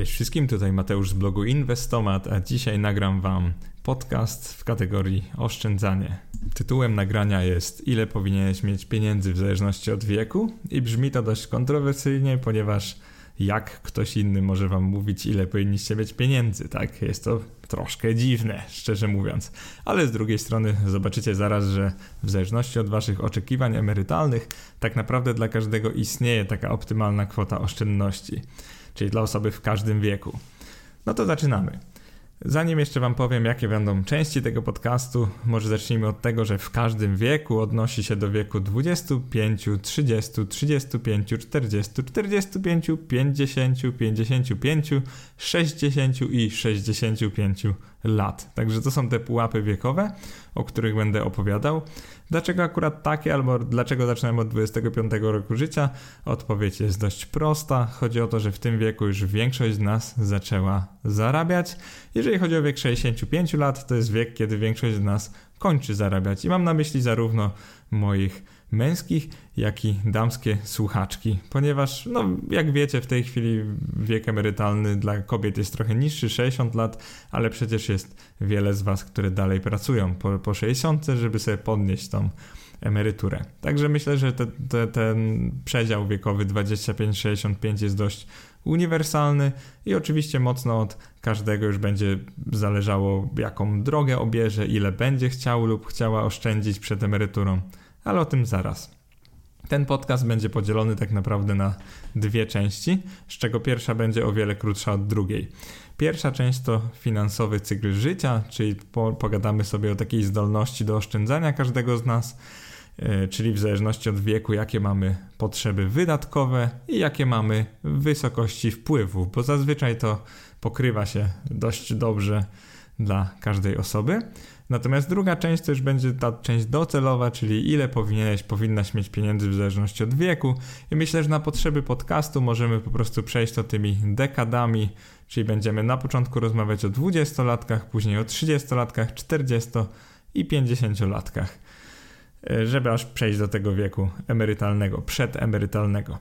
Cześć wszystkim, tutaj Mateusz z blogu Inwestomat, a dzisiaj nagram Wam podcast w kategorii oszczędzanie. Tytułem nagrania jest Ile powinieneś mieć pieniędzy w zależności od wieku i brzmi to dość kontrowersyjnie, ponieważ jak ktoś inny może Wam mówić, ile powinniście mieć pieniędzy, tak? Jest to troszkę dziwne, szczerze mówiąc. Ale z drugiej strony zobaczycie zaraz, że w zależności od Waszych oczekiwań emerytalnych, tak naprawdę dla każdego istnieje taka optymalna kwota oszczędności czyli dla osoby w każdym wieku. No to zaczynamy. Zanim jeszcze Wam powiem, jakie będą części tego podcastu, może zacznijmy od tego, że w każdym wieku odnosi się do wieku 25, 30, 35, 40, 45, 50, 55, 60 i 65 lat. Także to są te pułapy wiekowe, o których będę opowiadał. Dlaczego akurat takie, albo dlaczego zaczynałem od 25 roku życia? Odpowiedź jest dość prosta. Chodzi o to, że w tym wieku już większość z nas zaczęła zarabiać. Jeżeli chodzi o wiek 65 lat, to jest wiek, kiedy większość z nas kończy zarabiać. I mam na myśli zarówno moich męskich, jak i damskie słuchaczki, ponieważ, no, jak wiecie, w tej chwili wiek emerytalny dla kobiet jest trochę niższy, 60 lat, ale przecież jest wiele z Was, które dalej pracują po, po 60, żeby sobie podnieść tą emeryturę. Także myślę, że te, te, ten przedział wiekowy 25-65 jest dość uniwersalny i oczywiście mocno od każdego już będzie zależało, jaką drogę obierze, ile będzie chciał lub chciała oszczędzić przed emeryturą ale o tym zaraz. Ten podcast będzie podzielony tak naprawdę na dwie części, z czego pierwsza będzie o wiele krótsza od drugiej. Pierwsza część to finansowy cykl życia, czyli po, pogadamy sobie o takiej zdolności do oszczędzania każdego z nas, yy, czyli w zależności od wieku, jakie mamy potrzeby wydatkowe i jakie mamy wysokości wpływów, bo zazwyczaj to pokrywa się dość dobrze dla każdej osoby. Natomiast druga część już będzie ta część docelowa, czyli ile powinieneś, powinnaś mieć pieniędzy w zależności od wieku. I myślę, że na potrzeby podcastu możemy po prostu przejść to tymi dekadami, czyli będziemy na początku rozmawiać o 20-latkach, później o 30-latkach, 40 i 50-latkach, e, żeby aż przejść do tego wieku emerytalnego, przedemerytalnego.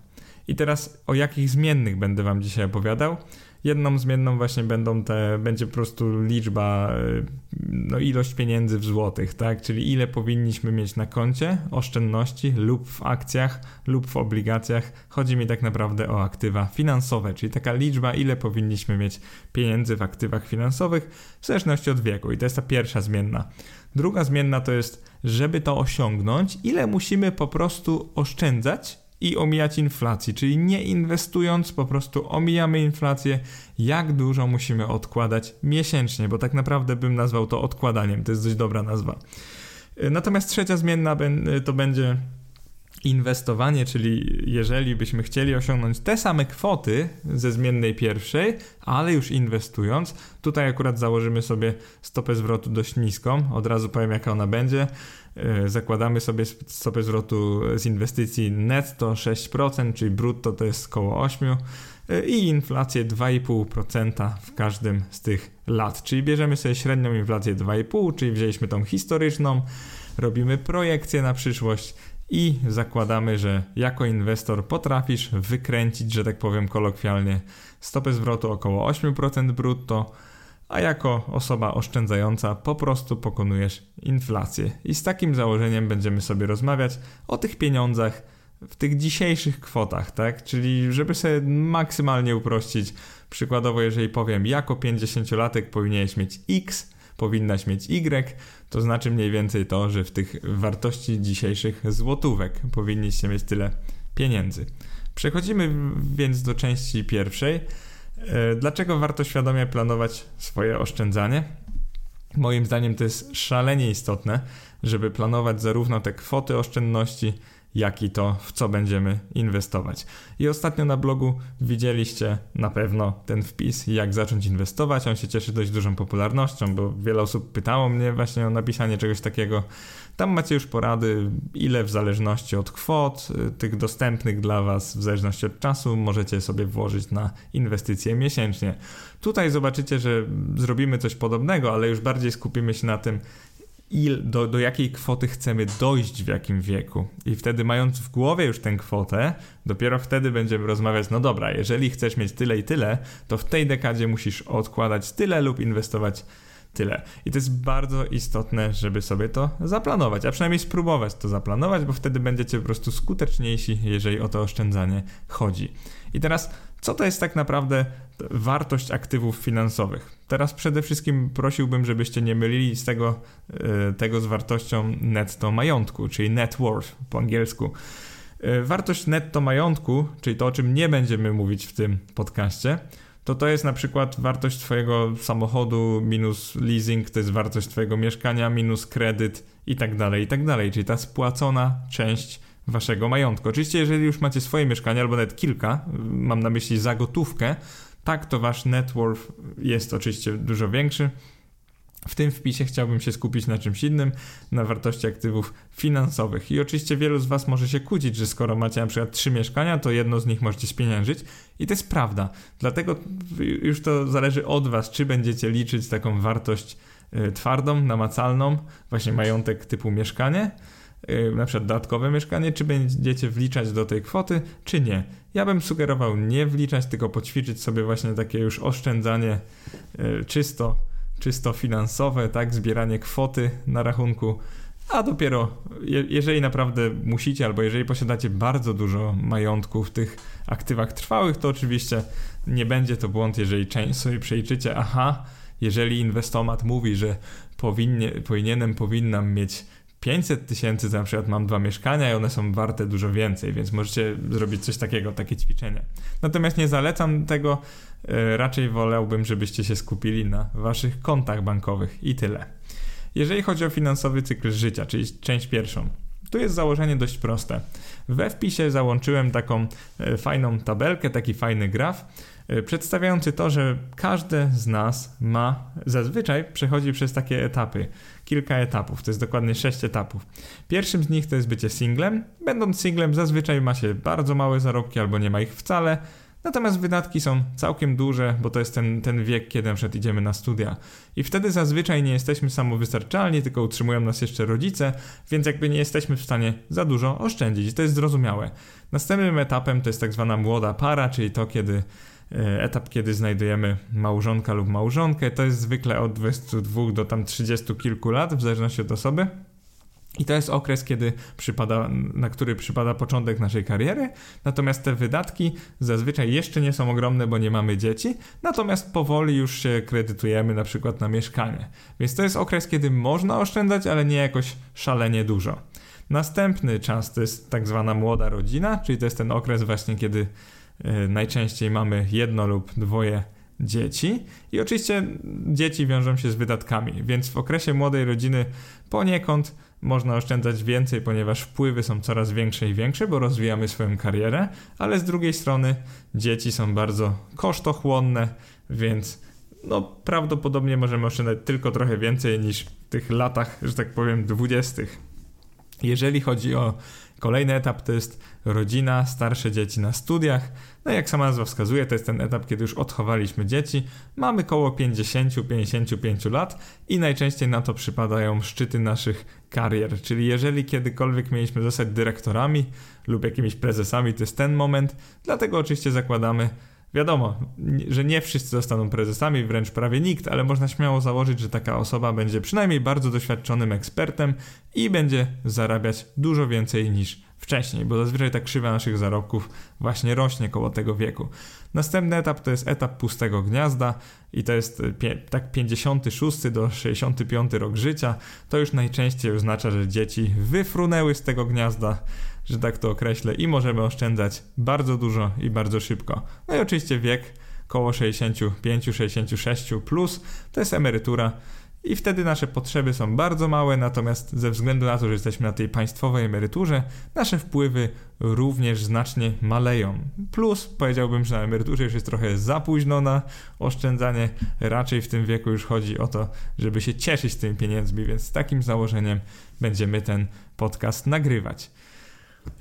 I teraz o jakich zmiennych będę Wam dzisiaj opowiadał? Jedną zmienną właśnie będą te, będzie po prostu liczba, e, no ilość pieniędzy w złotych, tak? Czyli ile powinniśmy mieć na koncie oszczędności lub w akcjach lub w obligacjach. Chodzi mi tak naprawdę o aktywa finansowe, czyli taka liczba, ile powinniśmy mieć pieniędzy w aktywach finansowych w zależności od wieku. I to jest ta pierwsza zmienna. Druga zmienna to jest, żeby to osiągnąć, ile musimy po prostu oszczędzać i omijać inflację, czyli nie inwestując, po prostu omijamy inflację, jak dużo musimy odkładać miesięcznie, bo tak naprawdę bym nazwał to odkładaniem, to jest dość dobra nazwa. Natomiast trzecia zmienna to będzie inwestowanie, czyli jeżeli byśmy chcieli osiągnąć te same kwoty ze zmiennej pierwszej, ale już inwestując, tutaj akurat założymy sobie stopę zwrotu dość niską, od razu powiem jaka ona będzie. E, zakładamy sobie stopę zwrotu z inwestycji netto 6%, czyli brutto to jest około 8% e, i inflację 2,5% w każdym z tych lat. Czyli bierzemy sobie średnią inflację 2,5%, czyli wzięliśmy tą historyczną, robimy projekcję na przyszłość i zakładamy, że jako inwestor potrafisz wykręcić, że tak powiem kolokwialnie, stopę zwrotu około 8% brutto, a jako osoba oszczędzająca po prostu pokonujesz inflację. I z takim założeniem będziemy sobie rozmawiać o tych pieniądzach w tych dzisiejszych kwotach, tak? Czyli żeby sobie maksymalnie uprościć, przykładowo jeżeli powiem, jako 50-latek powinieneś mieć X, powinnaś mieć Y, to znaczy mniej więcej to, że w tych wartości dzisiejszych złotówek powinniście mieć tyle pieniędzy. Przechodzimy więc do części pierwszej. E, dlaczego warto świadomie planować swoje oszczędzanie? Moim zdaniem to jest szalenie istotne, żeby planować zarówno te kwoty oszczędności, jak i to, w co będziemy inwestować. I ostatnio na blogu widzieliście na pewno ten wpis, jak zacząć inwestować. On się cieszy dość dużą popularnością, bo wiele osób pytało mnie właśnie o napisanie czegoś takiego. Tam macie już porady, ile w zależności od kwot, y, tych dostępnych dla Was, w zależności od czasu, możecie sobie włożyć na inwestycje miesięcznie. Tutaj zobaczycie, że zrobimy coś podobnego, ale już bardziej skupimy się na tym, il, do, do jakiej kwoty chcemy dojść w jakim wieku. I wtedy, mając w głowie już tę kwotę, dopiero wtedy będziemy rozmawiać: no dobra, jeżeli chcesz mieć tyle i tyle, to w tej dekadzie musisz odkładać tyle lub inwestować tyle. I to jest bardzo istotne, żeby sobie to zaplanować, a przynajmniej spróbować to zaplanować, bo wtedy będziecie po prostu skuteczniejsi, jeżeli o to oszczędzanie chodzi. I teraz, co to jest tak naprawdę wartość aktywów finansowych? Teraz przede wszystkim prosiłbym, żebyście nie mylili z tego, e, tego z wartością netto majątku, czyli net worth po angielsku. E, wartość netto majątku, czyli to, o czym nie będziemy mówić w tym podcaście, to to jest na przykład wartość Twojego samochodu minus leasing, to jest wartość Twojego mieszkania minus kredyt i tak dalej, i tak dalej. Czyli ta spłacona część Waszego majątku. Oczywiście, jeżeli już macie swoje mieszkanie albo nawet kilka, mam na myśli za gotówkę, tak to Wasz net worth jest oczywiście dużo większy. W tym wpisie chciałbym się skupić na czymś innym, na wartości aktywów finansowych. I oczywiście wielu z Was może się kłócić, że skoro macie na przykład trzy mieszkania, to jedno z nich możecie spieniężyć. I to jest prawda. Dlatego już to zależy od Was, czy będziecie liczyć taką wartość y, twardą, namacalną, właśnie majątek typu mieszkanie, na przykład dodatkowe mieszkanie, czy będziecie wliczać do tej kwoty, czy nie. Ja bym sugerował nie wliczać, tylko poćwiczyć sobie właśnie takie już oszczędzanie y, czysto czysto finansowe, tak, zbieranie kwoty na rachunku, a dopiero je, jeżeli naprawdę musicie, albo jeżeli posiadacie bardzo dużo majątku w tych aktywach trwałych, to oczywiście nie będzie to błąd, jeżeli część sobie przejrzycie, aha, jeżeli inwestomat mówi, że powinnie, powinienem, powinnam mieć 500 tysięcy, na przykład mam dwa mieszkania i one są warte dużo więcej, więc możecie zrobić coś takiego, takie ćwiczenie. Natomiast nie zalecam tego, e, raczej wolałbym, żebyście się skupili na waszych kontach bankowych i tyle. Jeżeli chodzi o finansowy cykl życia, czyli część pierwszą, tu jest założenie dość proste. We wpisie załączyłem taką e, fajną tabelkę, taki fajny graf, przedstawiający to, że każdy z nas ma, zazwyczaj przechodzi przez takie etapy kilka etapów, to jest dokładnie sześć etapów. Pierwszym z nich to jest bycie singlem. Będąc singlem zazwyczaj ma się bardzo małe zarobki albo nie ma ich wcale, Natomiast wydatki są całkiem duże, bo to jest ten, ten wiek, kiedy na idziemy na studia. I wtedy zazwyczaj nie jesteśmy samowystarczalni, tylko utrzymują nas jeszcze rodzice, więc jakby nie jesteśmy w stanie za dużo oszczędzić. To jest zrozumiałe. Następnym etapem to jest tak zwana młoda para, czyli to, kiedy E, etap, kiedy znajdujemy małżonka lub małżonkę, to jest zwykle od 22 do tam 30 kilku lat, w zależności od osoby. I to jest okres, kiedy przypada, na który przypada początek naszej kariery, natomiast te wydatki zazwyczaj jeszcze nie są ogromne, bo nie mamy dzieci, natomiast powoli już się kredytujemy na przykład na mieszkanie. Więc to jest okres, kiedy można oszczędzać, ale nie jakoś szalenie dużo. Następny czas to jest tak zwana młoda rodzina, czyli to jest ten okres właśnie, kiedy E, najczęściej mamy jedno lub dwoje dzieci i oczywiście dzieci wiążą się z wydatkami, więc w okresie młodej rodziny poniekąd można oszczędzać więcej, ponieważ wpływy są coraz większe i większe, bo rozwijamy swoją karierę, ale z drugiej strony dzieci są bardzo kosztochłonne, więc no prawdopodobnie możemy oszczędzać tylko trochę więcej niż w tych latach, że tak powiem, dwudziestych. Jeżeli chodzi o kolejny etap, to jest rodzina, starsze dzieci na studiach. No jak sama nazwa wskazuje, to jest ten etap, kiedy już odchowaliśmy dzieci. Mamy koło 50-55 lat i najczęściej na to przypadają szczyty naszych karier. Czyli jeżeli kiedykolwiek mieliśmy zostać dyrektorami lub jakimiś prezesami, to jest ten moment. Dlatego oczywiście zakładamy, Wiadomo, że nie wszyscy zostaną prezesami, wręcz prawie nikt, ale można śmiało założyć, że taka osoba będzie przynajmniej bardzo doświadczonym ekspertem i będzie zarabiać dużo więcej niż wcześniej, bo zazwyczaj ta krzywa naszych zarobków właśnie rośnie koło tego wieku. Następny etap to jest etap pustego gniazda i to jest tak 56 do 65 rok życia. To już najczęściej oznacza, że dzieci wyfrunęły z tego gniazda, że tak to określę, i możemy oszczędzać bardzo dużo i bardzo szybko. No i oczywiście wiek koło 65-66 plus to jest emerytura i wtedy nasze potrzeby są bardzo małe, natomiast ze względu na to, że jesteśmy na tej państwowej emeryturze, nasze wpływy również znacznie maleją. Plus powiedziałbym, że na emeryturze już jest trochę za późno na oszczędzanie, raczej w tym wieku już chodzi o to, żeby się cieszyć tymi pieniędzmi, więc z takim założeniem będziemy ten podcast nagrywać.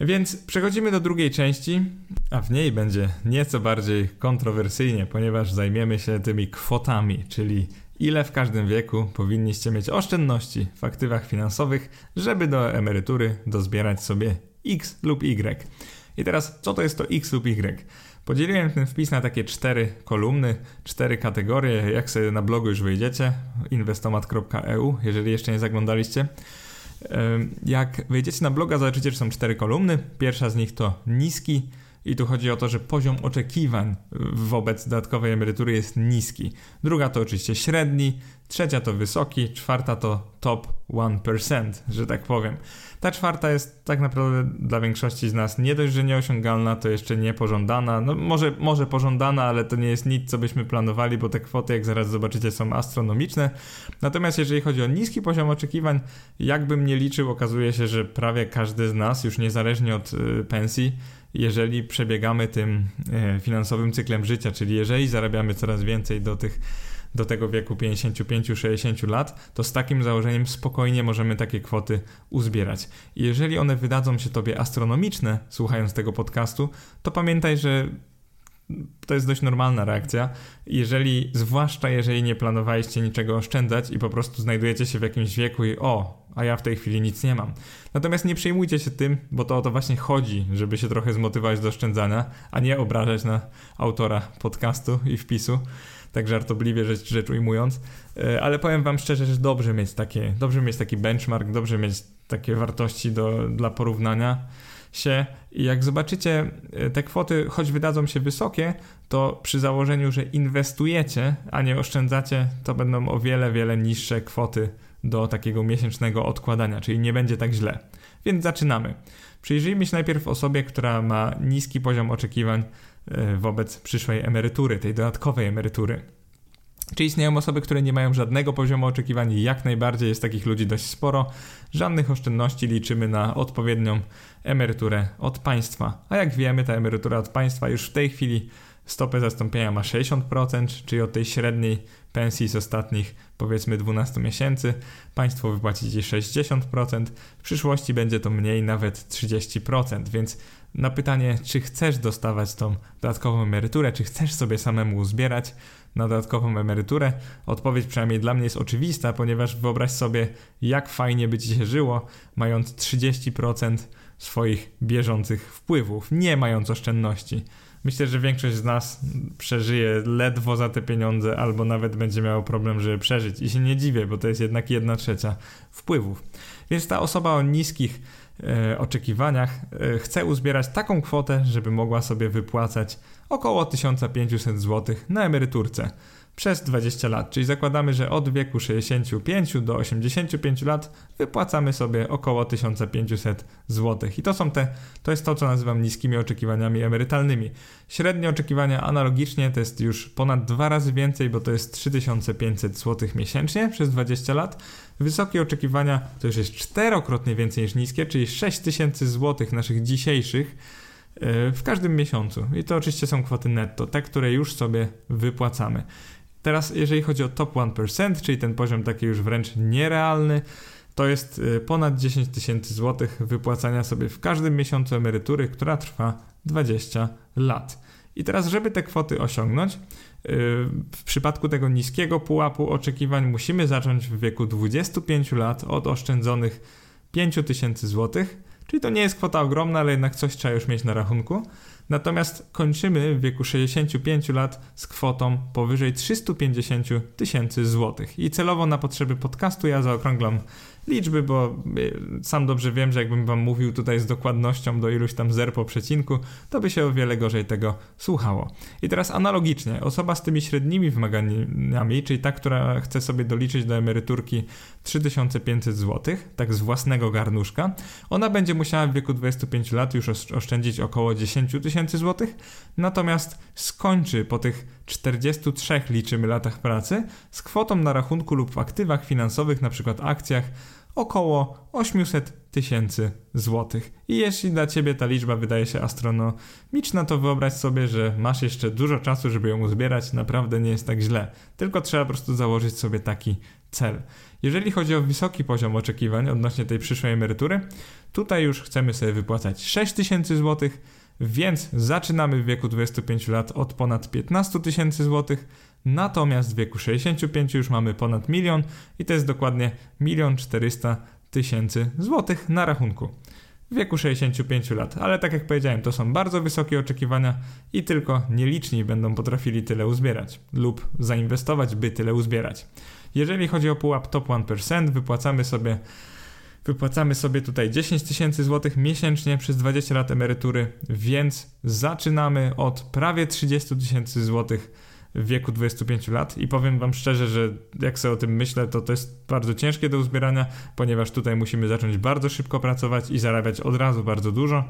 Więc przechodzimy do drugiej części, a w niej będzie nieco bardziej kontrowersyjnie, ponieważ zajmiemy się tymi kwotami, czyli ile w każdym wieku powinniście mieć oszczędności w aktywach finansowych, żeby do emerytury dozbierać sobie X lub Y. I teraz, co to jest to X lub Y? Podzieliłem ten wpis na takie cztery kolumny, cztery kategorie. Jak sobie na blogu już wyjdziecie, inwestomat.eu, jeżeli jeszcze nie zaglądaliście. Jak wejdziecie na bloga, zobaczycie, że są cztery kolumny. Pierwsza z nich to niski, i tu chodzi o to, że poziom oczekiwań wobec dodatkowej emerytury jest niski. Druga to oczywiście średni, trzecia to wysoki, czwarta to top 1%, że tak powiem. Ta czwarta jest tak naprawdę dla większości z nas nie dość, że nieosiągalna, to jeszcze niepożądana. No może, może pożądana, ale to nie jest nic, co byśmy planowali, bo te kwoty, jak zaraz zobaczycie, są astronomiczne. Natomiast jeżeli chodzi o niski poziom oczekiwań, jakbym nie liczył, okazuje się, że prawie każdy z nas, już niezależnie od y, pensji, jeżeli przebiegamy tym e, finansowym cyklem życia, czyli jeżeli zarabiamy coraz więcej do tych do tego wieku 55-60 lat, to z takim założeniem spokojnie możemy takie kwoty uzbierać. I jeżeli one wydadzą się tobie astronomiczne, słuchając tego podcastu, to pamiętaj, że to jest dość normalna reakcja. Jeżeli, zwłaszcza jeżeli nie planowaliście niczego oszczędzać i po prostu znajdujecie się w jakimś wieku i o, a ja w tej chwili nic nie mam. Natomiast nie przejmujcie się tym, bo to o to właśnie chodzi, żeby się trochę zmotywować do oszczędzania, a nie obrażać na autora podcastu i wpisu. Tak żartobliwie rzecz, rzecz ujmując, e, ale powiem wam szczerze, że dobrze mieć takie, dobrze mieć taki benchmark, dobrze mieć takie wartości do, dla porównania się i jak zobaczycie e, te kwoty, choć wydadzą się wysokie, to przy założeniu, że inwestujecie, a nie oszczędzacie, to będą o wiele, wiele niższe kwoty do takiego miesięcznego odkładania, czyli nie będzie tak źle. Więc zaczynamy. Przyjrzyjmy się najpierw osobie, która ma niski poziom oczekiwań e, wobec przyszłej emerytury, tej dodatkowej emerytury. Czy istnieją osoby, które nie mają żadnego poziomu oczekiwań? Jak najbardziej jest takich ludzi dość sporo. Żadnych oszczędności liczymy na odpowiednią emeryturę od państwa. A jak wiemy, ta emerytura od państwa już w tej chwili stopę zastąpienia ma 60%, czyli od tej średniej pensji z ostatnich powiedzmy 12 miesięcy państwo wypłaci Ci 60%, w przyszłości będzie to mniej, nawet 30%, więc na pytanie, czy chcesz dostawać tą dodatkową emeryturę, czy chcesz sobie samemu zbierać na dodatkową emeryturę, odpowiedź przynajmniej dla mnie jest oczywista, ponieważ wyobraź sobie, jak fajnie by Ci się żyło, mając 30% swoich bieżących wpływów, nie mając oszczędności. Myślę, że większość z nas przeżyje ledwo za te pieniądze, albo nawet będzie miało problem, żeby przeżyć. I się nie dziwię, bo to jest jednak jedna trzecia wpływów. Więc ta osoba o niskich e, oczekiwaniach e, chce uzbierać taką kwotę, żeby mogła sobie wypłacać około 1500 zł na emeryturce przez 20 lat, czyli zakładamy, że od wieku 65 do 85 lat wypłacamy sobie około 1500 zł. I to są te, to jest to, co nazywam niskimi oczekiwaniami emerytalnymi. Średnie oczekiwania analogicznie to jest już ponad dwa razy więcej, bo to jest 3500 zł miesięcznie przez 20 lat. Wysokie oczekiwania to już jest czterokrotnie więcej niż niskie, czyli 6000 zł naszych dzisiejszych e, w każdym miesiącu. I to oczywiście są kwoty netto, te, które już sobie wypłacamy. Teraz, jeżeli chodzi o top 1%, czyli ten poziom taki już wręcz nierealny, to jest y, ponad 10 tysięcy złotych wypłacania sobie w każdym miesiącu emerytury, która trwa 20 lat. I teraz, żeby te kwoty osiągnąć, y, w przypadku tego niskiego pułapu oczekiwań musimy zacząć w wieku 25 lat od oszczędzonych 5 tysięcy złotych, czyli to nie jest kwota ogromna, ale jednak coś trzeba już mieć na rachunku. Natomiast kończymy w wieku 65 lat z kwotą powyżej 350 tysięcy złotych. I celowo na potrzeby podcastu ja zaokrąglam liczby, bo y, sam dobrze wiem, że jakbym wam mówił tutaj z dokładnością do iluś tam zer po przecinku, to by się o wiele gorzej tego słuchało. I teraz analogicznie, osoba z tymi średnimi wymaganiami, czyli ta, która chce sobie doliczyć do emeryturki 3500 zł, tak z własnego garnuszka, ona będzie musiała w wieku 25 lat już oszczędzić około 10 tysięcy złotych, natomiast skończy po tych 43 liczymy latach pracy z kwotą na rachunku lub w aktywach finansowych, np. akcjach, około 800 tysięcy złotych. I jeśli dla ciebie ta liczba wydaje się astronomiczna, to wyobraź sobie, że masz jeszcze dużo czasu, żeby ją uzbierać, naprawdę nie jest tak źle. Tylko trzeba po prostu założyć sobie taki cel. Jeżeli chodzi o wysoki poziom oczekiwań odnośnie tej przyszłej emerytury, tutaj już chcemy sobie wypłacać 6 tysięcy złotych, więc zaczynamy w wieku 25 lat od ponad 15 tysięcy złotych, natomiast w wieku 65 już mamy ponad milion i to jest dokładnie milion 400 tysięcy złotych na rachunku w wieku 65 lat. Ale tak jak powiedziałem, to są bardzo wysokie oczekiwania i tylko nieliczni będą potrafili tyle uzbierać lub zainwestować, by tyle uzbierać. Jeżeli chodzi o pułap top 1%, wypłacamy sobie wypłacamy sobie tutaj 10 tysięcy złotych miesięcznie przez 20 lat emerytury, więc zaczynamy od prawie 30 tysięcy złotych w wieku 25 lat i powiem wam szczerze, że jak sobie o tym myślę, to to jest bardzo ciężkie do uzbierania, ponieważ tutaj musimy zacząć bardzo szybko pracować i zarabiać od razu bardzo dużo,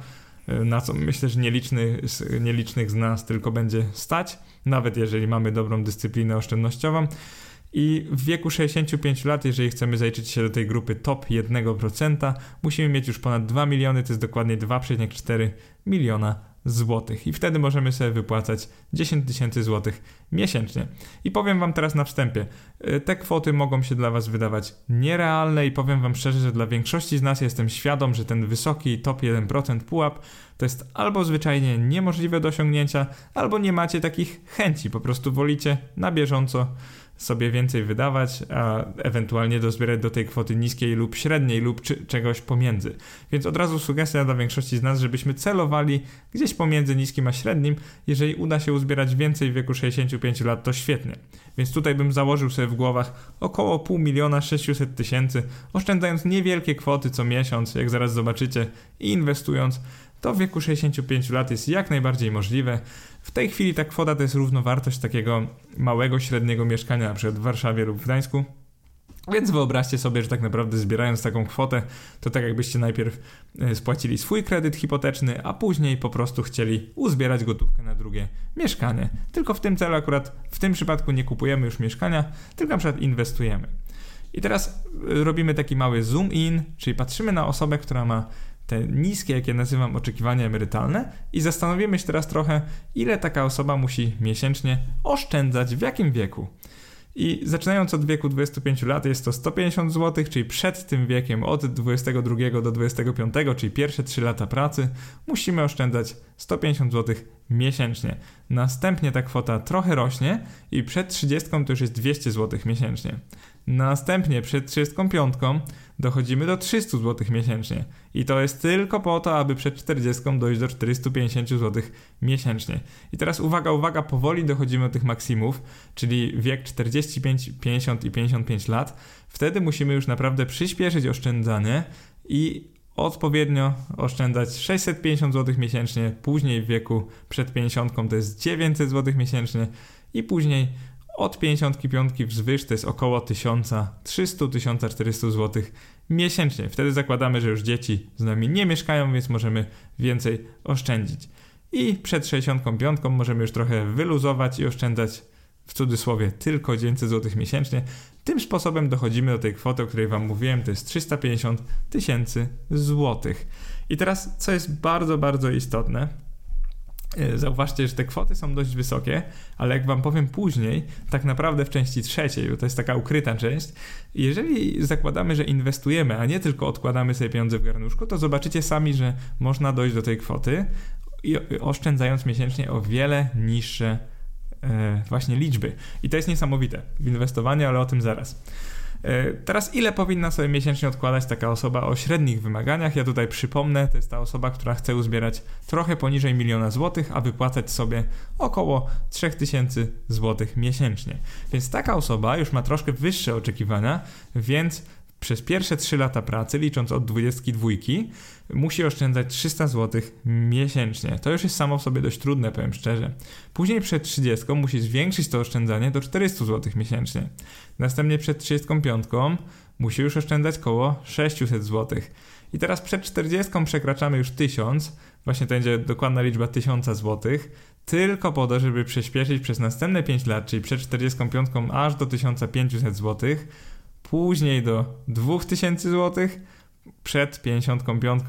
na co myślę, że nieliczny, nielicznych z nas tylko będzie stać, nawet jeżeli mamy dobrą dyscyplinę oszczędnościową. I w wieku 65 lat, jeżeli chcemy zaliczyć się do tej grupy top 1%, musimy mieć już ponad 2 miliony, to jest dokładnie 2,4 miliona złotych i wtedy możemy sobie wypłacać 10 tysięcy złotych miesięcznie. I powiem Wam teraz na wstępie, y, te kwoty mogą się dla Was wydawać nierealne i powiem Wam szczerze, że dla większości z nas jestem świadom, że ten wysoki top 1% pułap to jest albo zwyczajnie niemożliwe do osiągnięcia, albo nie macie takich chęci, po prostu wolicie na bieżąco sobie więcej wydawać, a ewentualnie dozbierać do tej kwoty niskiej lub średniej lub czy, czegoś pomiędzy. Więc od razu sugestia dla większości z nas, żebyśmy celowali gdzieś pomiędzy niskim a średnim. Jeżeli uda się uzbierać więcej w wieku 65 lat, to świetnie. Więc tutaj bym założył sobie w głowach około pół miliona 600 tysięcy, oszczędzając niewielkie kwoty co miesiąc, jak zaraz zobaczycie, i inwestując to w wieku 65 lat jest jak najbardziej możliwe. W tej chwili ta kwota to jest równowartość takiego małego, średniego mieszkania, na przykład w Warszawie lub w Gdańsku. Więc wyobraźcie sobie, że tak naprawdę zbierając taką kwotę, to tak jakbyście najpierw e, spłacili swój kredyt hipoteczny, a później po prostu chcieli uzbierać gotówkę na drugie mieszkanie. Tylko w tym celu akurat w tym przypadku nie kupujemy już mieszkania, tylko na przykład inwestujemy. I teraz e, robimy taki mały zoom in, czyli patrzymy na osobę, która ma te niskie, jak ja nazywam, oczekiwania emerytalne i zastanowimy się teraz trochę, ile taka osoba musi miesięcznie oszczędzać, w jakim wieku. I zaczynając od wieku 25 lat jest to 150 zł, czyli przed tym wiekiem od 22 do 25, czyli pierwsze 3 lata pracy, musimy oszczędzać 150 zł miesięcznie. Następnie ta kwota trochę rośnie i przed 30 to już jest 200 zł miesięcznie. Następnie przed 35 dochodzimy do 300 zł miesięcznie. I to jest tylko po to, aby przed 40 dojść do 450 zł miesięcznie. I teraz uwaga, uwaga, powoli dochodzimy do tych maksimów, czyli wiek 45, 50 i 55 lat. Wtedy musimy już naprawdę przyspieszyć oszczędzanie i odpowiednio oszczędzać 650 zł miesięcznie, później w wieku przed 50 to jest 900 zł miesięcznie i później od 55 wzwyż to jest około 1300-1400 zł miesięcznie. Wtedy zakładamy, że już dzieci z nami nie mieszkają, więc możemy więcej oszczędzić. I przed 65 możemy już trochę wyluzować i oszczędzać w cudzysłowie tylko 900 zł miesięcznie. Tym sposobem dochodzimy do tej kwoty, o której Wam mówiłem, to jest 350 tysięcy złotych. I teraz, co jest bardzo, bardzo istotne, zauważcie, że te kwoty są dość wysokie, ale jak wam powiem później, tak naprawdę w części trzeciej, bo to jest taka ukryta część, jeżeli zakładamy, że inwestujemy, a nie tylko odkładamy sobie pieniądze w garnuszku, to zobaczycie sami, że można dojść do tej kwoty i oszczędzając miesięcznie o wiele niższe e, właśnie liczby. I to jest niesamowite w inwestowaniu, ale o tym zaraz. E, teraz ile powinna sobie miesięcznie odkładać taka osoba o średnich wymaganiach? Ja tutaj przypomnę, to jest ta osoba, która chce uzbierać trochę poniżej miliona złotych, a wypłacać sobie około 3000 złotych miesięcznie. Więc taka osoba już ma troszkę wyższe oczekiwania, więc przez pierwsze 3 lata pracy, licząc od 22, musi oszczędzać 300 zł miesięcznie. To już jest samo w sobie dość trudne, powiem szczerze. Później przed 30 musi zwiększyć to oszczędzanie do 400 zł miesięcznie. Następnie przed 35 musi już oszczędzać około 600 zł. I teraz przed 40 przekraczamy już 1000, właśnie to będzie dokładna liczba 1000 zł, tylko po to, żeby przyspieszyć przez następne 5 lat, czyli przed 45 aż do 1500 zł, później do 2000 zł, przed 55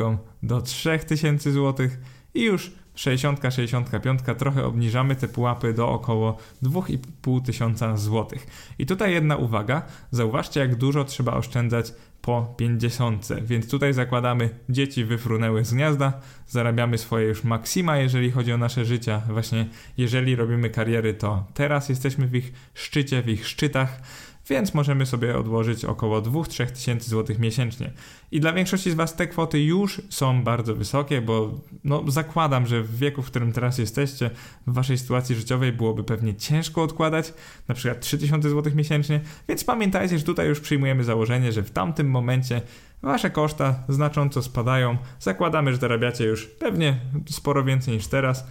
do 3000 zł i już 60, 65 trochę obniżamy te pułapy do około 2500 zł. I tutaj jedna uwaga, zauważcie jak dużo trzeba oszczędzać po 50. Więc tutaj zakładamy, dzieci wyfrunęły z gniazda, zarabiamy swoje już maksima, jeżeli chodzi o nasze życia. Właśnie jeżeli robimy kariery, to teraz jesteśmy w ich szczycie, w ich szczytach więc możemy sobie odłożyć około 2-3 tysięcy złotych miesięcznie. I dla większości z Was te kwoty już są bardzo wysokie, bo no, zakładam, że w wieku, w którym teraz jesteście, w Waszej sytuacji życiowej byłoby pewnie ciężko odkładać, na przykład 3000 złotych miesięcznie, więc pamiętajcie, że tutaj już przyjmujemy założenie, że w tamtym momencie Wasze koszta znacząco spadają. Zakładamy, że zarabiacie już pewnie sporo więcej niż teraz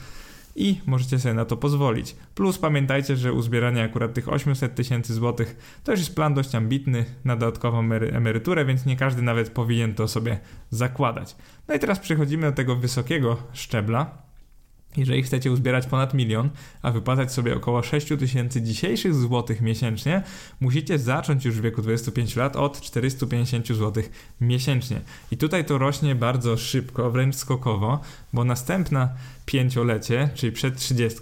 i możecie sobie na to pozwolić. Plus pamiętajcie, że uzbieranie akurat tych 800 tysięcy złotych to już jest plan dość ambitny na dodatkową emeryturę, więc nie każdy nawet powinien to sobie zakładać. No i teraz przechodzimy do tego wysokiego szczebla, jeżeli chcecie uzbierać ponad milion, a wypłacać sobie około 6 tysięcy dzisiejszych złotych miesięcznie, musicie zacząć już w wieku 25 lat od 450 złotych miesięcznie. I tutaj to rośnie bardzo szybko, wręcz skokowo, bo następna pięciolecie, czyli przed 30,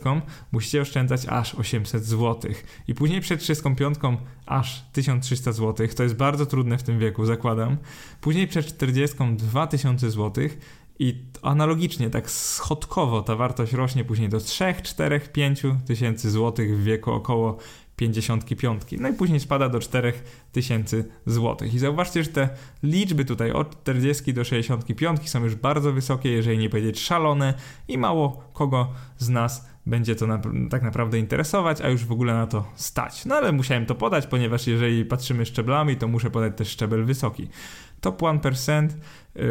musicie oszczędzać aż 800 zł. I później przed 35 aż 1300 zł. To jest bardzo trudne w tym wieku, zakładam. Później przed 40 2000 zł i analogicznie, tak schodkowo ta wartość rośnie później do 3, 4, 5 tysięcy złotych w wieku około 55. No i później spada do 4 tysięcy złotych. I zauważcie, że te liczby tutaj od 40 do 65 są już bardzo wysokie, jeżeli nie powiedzieć szalone i mało kogo z nas będzie to na, tak naprawdę interesować, a już w ogóle na to stać. No ale musiałem to podać, ponieważ jeżeli patrzymy szczeblami, to muszę podać też szczebel wysoki. Top 1% Y,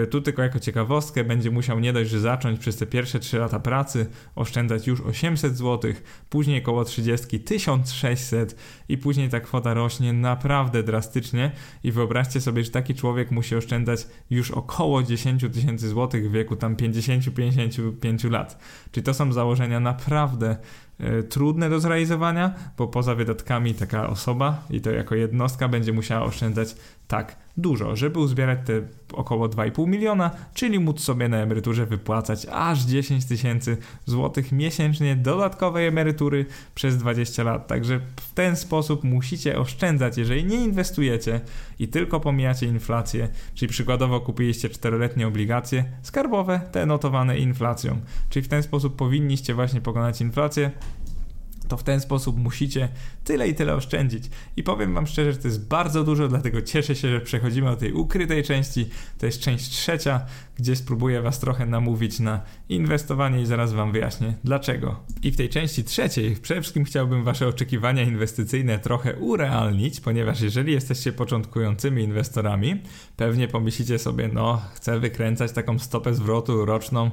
tu tylko jako ciekawostkę będzie musiał nie dość, że zacząć przez te pierwsze 3 lata pracy oszczędzać już 800 zł, później koło 30 1600 i później ta kwota rośnie naprawdę drastycznie. I wyobraźcie sobie, że taki człowiek musi oszczędzać już około 10 tysięcy złotych w wieku tam 50-55 lat. Czyli to są założenia naprawdę E, trudne do zrealizowania, bo poza wydatkami taka osoba i to jako jednostka będzie musiała oszczędzać tak dużo, żeby uzbierać te około 2,5 miliona, czyli móc sobie na emeryturze wypłacać aż 10 tysięcy złotych miesięcznie dodatkowej emerytury przez 20 lat. Także w ten sposób musicie oszczędzać, jeżeli nie inwestujecie i tylko pomijacie inflację, czyli przykładowo kupiliście 4-letnie obligacje skarbowe, te notowane inflacją, czyli w ten sposób powinniście właśnie pokonać inflację to w ten sposób musicie tyle i tyle oszczędzić. I powiem Wam szczerze, że to jest bardzo dużo, dlatego cieszę się, że przechodzimy do tej ukrytej części. To jest część trzecia, gdzie spróbuję Was trochę namówić na inwestowanie i zaraz Wam wyjaśnię dlaczego. I w tej części trzeciej przede wszystkim chciałbym Wasze oczekiwania inwestycyjne trochę urealnić, ponieważ jeżeli jesteście początkującymi inwestorami, pewnie pomyślicie sobie, no chcę wykręcać taką stopę zwrotu roczną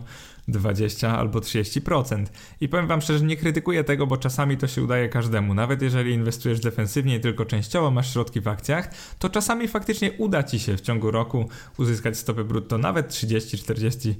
20 albo 30%. I powiem Wam szczerze, nie krytykuję tego, bo czasami to się udaje każdemu. Nawet jeżeli inwestujesz defensywnie i tylko częściowo masz środki w akcjach, to czasami faktycznie uda Ci się w ciągu roku uzyskać stopę brutto nawet 30-40%.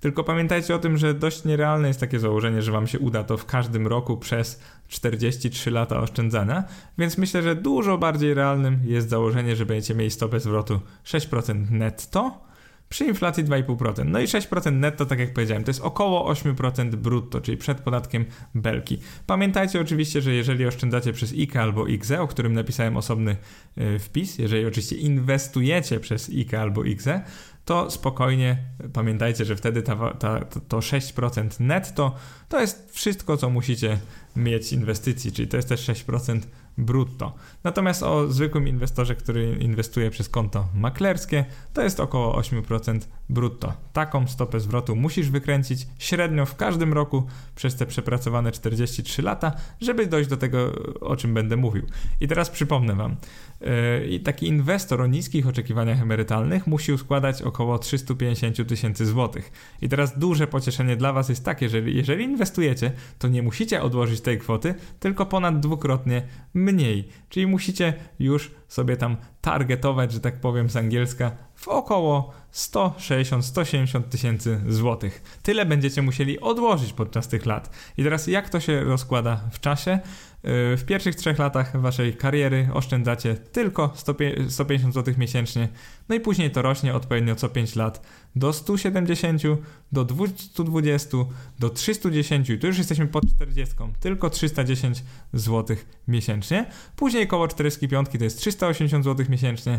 Tylko pamiętajcie o tym, że dość nierealne jest takie założenie, że Wam się uda to w każdym roku przez 43 lata oszczędzania, więc myślę, że dużo bardziej realnym jest założenie, że będziecie mieli stopę zwrotu 6% netto przy inflacji 2,5%. No i 6% netto, tak jak powiedziałem, to jest około 8% brutto, czyli przed podatkiem belki. Pamiętajcie oczywiście, że jeżeli oszczędzacie przez IKE albo IKZE, o którym napisałem osobny e, wpis, jeżeli oczywiście inwestujecie przez IKE albo IKZE, to spokojnie pamiętajcie, że wtedy ta, ta, to 6% netto to jest wszystko, co musicie mieć inwestycji, czyli to jest też 6% brutto. Natomiast o zwykłym inwestorze, który inwestuje przez konto maklerskie, to jest około 8% brutto. Taką stopę zwrotu musisz wykręcić średnio w każdym roku przez te przepracowane 43 lata, żeby dojść do tego, o czym będę mówił. I teraz przypomnę Wam, yy, taki inwestor o niskich oczekiwaniach emerytalnych musi składać około 350 tysięcy złotych. I teraz duże pocieszenie dla Was jest takie, że jeżeli inwestujecie, to nie musicie odłożyć tej kwoty, tylko ponad dwukrotnie mniej. Czyli musicie już sobie tam targetować, że tak powiem z angielska, w około 160-170 tysięcy złotych. Tyle będziecie musieli odłożyć podczas tych lat. I teraz jak to się rozkłada w czasie? W pierwszych trzech latach waszej kariery oszczędzacie tylko 150 zł miesięcznie, no i później to rośnie odpowiednio co 5 lat do 170, do 220, do 310 i tu już jesteśmy pod 40, tylko 310 zł miesięcznie. Później koło 45 to jest 380 zł miesięcznie,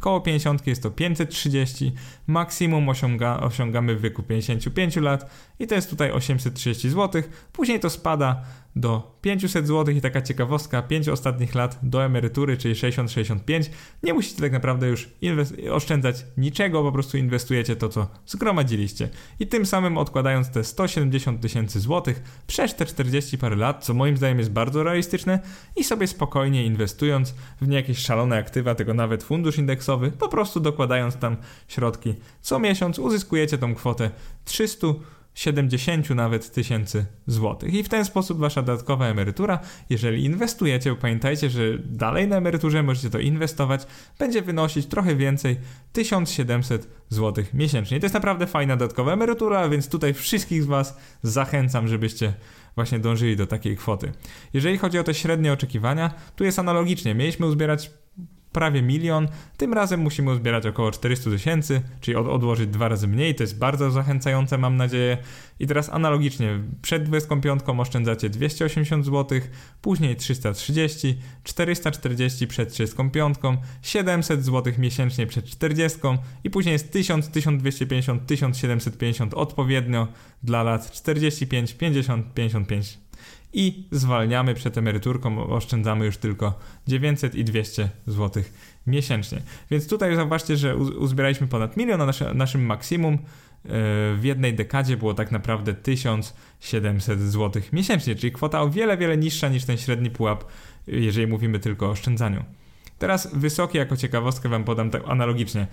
koło 50 jest to 530, maksimum osiąga, osiągamy w wieku 55 lat i to jest tutaj 830 zł. Później to spada do 500 zł i taka ciekawostka, 5 ostatnich lat do emerytury, czyli 60-65. Nie musicie tak naprawdę już oszczędzać niczego, po prostu inwestujecie to, co zgromadziliście. I tym samym odkładając te 170 tysięcy złotych przez te 40 parę lat, co moim zdaniem jest bardzo realistyczne, i sobie spokojnie inwestując w nie jakieś szalone aktywa, tego nawet fundusz indeksowy, po prostu dokładając tam środki co miesiąc, uzyskujecie tą kwotę 300 70 nawet tysięcy złotych. I w ten sposób wasza dodatkowa emerytura, jeżeli inwestujecie, pamiętajcie, że dalej na emeryturze możecie to inwestować, będzie wynosić trochę więcej 1700 złotych miesięcznie. I to jest naprawdę fajna dodatkowa emerytura, więc tutaj wszystkich z was zachęcam, żebyście właśnie dążyli do takiej kwoty. Jeżeli chodzi o te średnie oczekiwania, tu jest analogicznie. Mieliśmy uzbierać prawie milion. Tym razem musimy uzbierać około 400 tysięcy, czyli od, odłożyć dwa razy mniej. To jest bardzo zachęcające, mam nadzieję. I teraz analogicznie, przed 25 oszczędzacie 280 zł, później 330, 440 przed 35, 700 zł miesięcznie przed 40 i później jest 1000, 1250, 1750 odpowiednio dla lat 45, 50, 55 i zwalniamy przed emeryturką, oszczędzamy już tylko 900 i 200 zł miesięcznie. Więc tutaj zauważcie, że uzbieraliśmy ponad milion, a nasze, naszym maksimum e, w jednej dekadzie było tak naprawdę 1700 zł miesięcznie, czyli kwota o wiele, wiele niższa niż ten średni pułap, jeżeli mówimy tylko o oszczędzaniu. Teraz wysokie jako ciekawostkę Wam podam tak analogicznie.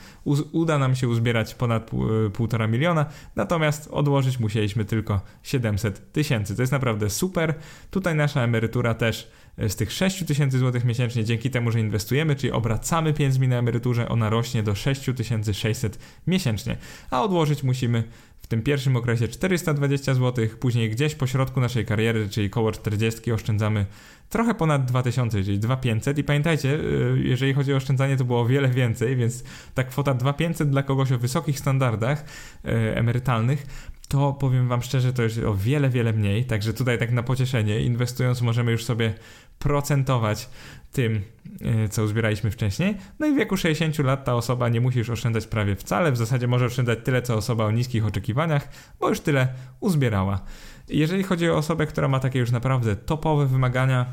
uda nam się uzbierać ponad e, półtora miliona, natomiast odłożyć musieliśmy tylko 700 tysięcy. To jest naprawdę super. Tutaj nasza emerytura też e, z tych 6 tysięcy złotych miesięcznie dzięki temu, że inwestujemy, czyli obracamy pieniędzmi na emeryturze, ona rośnie do 6600 miesięcznie, a odłożyć musimy w tym pierwszym okresie 420 zł, później gdzieś po środku naszej kariery, czyli koło 40 oszczędzamy trochę ponad 2000, czyli 2500 i pamiętajcie, y, jeżeli chodzi o oszczędzanie to było o wiele więcej, więc ta kwota 2500 dla kogoś o wysokich standardach y, emerytalnych to powiem Wam szczerze, to już o wiele, wiele mniej. Także tutaj, tak na pocieszenie, inwestując, możemy już sobie procentować tym, y, co uzbieraliśmy wcześniej. No i w wieku 60 lat ta osoba nie musi już oszczędzać prawie wcale. W zasadzie może oszczędzać tyle, co osoba o niskich oczekiwaniach, bo już tyle uzbierała. Jeżeli chodzi o osobę, która ma takie już naprawdę topowe wymagania,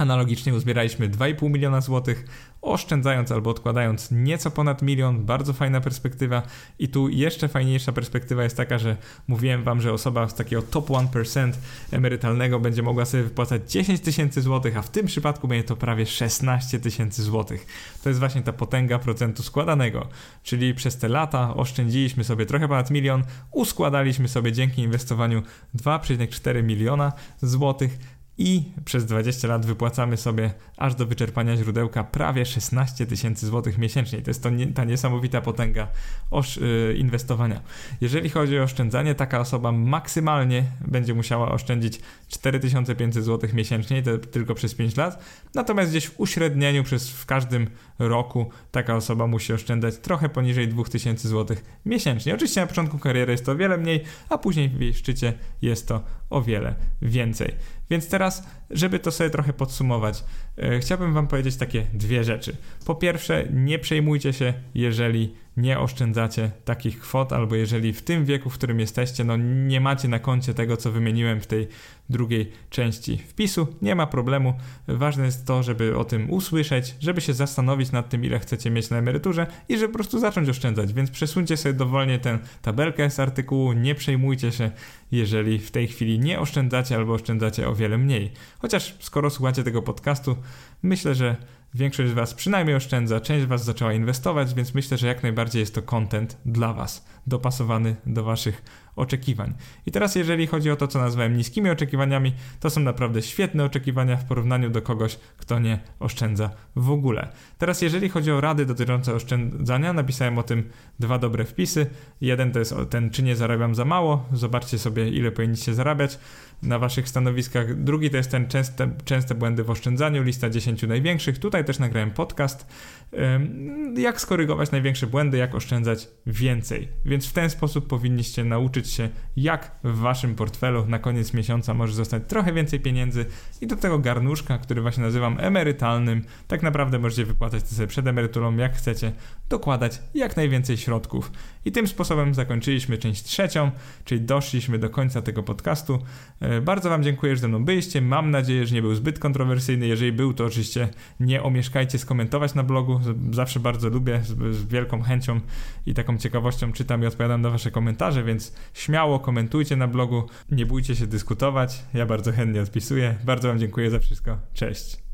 Analogicznie uzbieraliśmy 2,5 miliona złotych, oszczędzając albo odkładając nieco ponad milion. Bardzo fajna perspektywa. I tu jeszcze fajniejsza perspektywa jest taka, że mówiłem Wam, że osoba z takiego top 1% emerytalnego będzie mogła sobie wypłacać 10 tysięcy złotych, a w tym przypadku będzie to prawie 16 tysięcy złotych. To jest właśnie ta potęga procentu składanego. Czyli przez te lata oszczędziliśmy sobie trochę ponad milion, uskładaliśmy sobie dzięki inwestowaniu 2,4 miliona złotych i przez 20 lat wypłacamy sobie aż do wyczerpania źródełka prawie 16 tysięcy złotych miesięcznie. To jest to nie, ta niesamowita potęga osz, yy, inwestowania. Jeżeli chodzi o oszczędzanie, taka osoba maksymalnie będzie musiała oszczędzić 4500 złotych miesięcznie, to tylko przez 5 lat. Natomiast gdzieś w uśrednieniu przez w każdym roku taka osoba musi oszczędzać trochę poniżej 2000 złotych miesięcznie. Oczywiście na początku kariery jest to wiele mniej, a później w jej szczycie jest to o wiele więcej. Więc teraz, żeby to sobie trochę podsumować, e, chciałbym Wam powiedzieć takie dwie rzeczy. Po pierwsze, nie przejmujcie się, jeżeli nie oszczędzacie takich kwot, albo jeżeli w tym wieku, w którym jesteście, no nie macie na koncie tego, co wymieniłem w tej drugiej części wpisu, nie ma problemu. Ważne jest to, żeby o tym usłyszeć, żeby się zastanowić nad tym, ile chcecie mieć na emeryturze i żeby po prostu zacząć oszczędzać. Więc przesuńcie sobie dowolnie tę tabelkę z artykułu, nie przejmujcie się, jeżeli w tej chwili nie oszczędzacie albo oszczędzacie o wiele mniej. Chociaż skoro słuchacie tego podcastu, myślę, że Większość z Was przynajmniej oszczędza, część z Was zaczęła inwestować, więc myślę, że jak najbardziej jest to content dla Was, dopasowany do Waszych oczekiwań. I teraz jeżeli chodzi o to, co nazwałem niskimi oczekiwaniami, to są naprawdę świetne oczekiwania w porównaniu do kogoś, kto nie oszczędza w ogóle. Teraz jeżeli chodzi o rady dotyczące oszczędzania, napisałem o tym dwa dobre wpisy. Jeden to jest ten, czy nie zarabiam za mało. Zobaczcie sobie, ile powinniście zarabiać na waszych stanowiskach. Drugi to jest ten częste, częste błędy w oszczędzaniu, lista 10 największych. Tutaj też nagrałem podcast, jak skorygować największe błędy, jak oszczędzać więcej. Więc w ten sposób powinniście nauczyć się, jak w waszym portfelu na koniec miesiąca może zostać trochę więcej pieniędzy i do tego garnuszka, który właśnie nazywam emerytalnym, tak naprawdę możecie wypłacać to sobie przed emeryturą, jak chcecie, dokładać jak najwięcej środków. I tym sposobem zakończyliśmy część trzecią, czyli doszliśmy do końca tego podcastu. E, bardzo Wam dziękuję, że ze mną byliście. Mam nadzieję, że nie był zbyt kontrowersyjny. Jeżeli był, to oczywiście nie omieszkajcie skomentować na blogu. Zawsze bardzo lubię, z, wielką chęcią i taką ciekawością czytam i odpowiadam na Wasze komentarze, więc śmiało komentujcie na blogu. Nie bójcie się dyskutować. Ja bardzo chętnie odpisuję. Bardzo Wam dziękuję za wszystko. Cześć.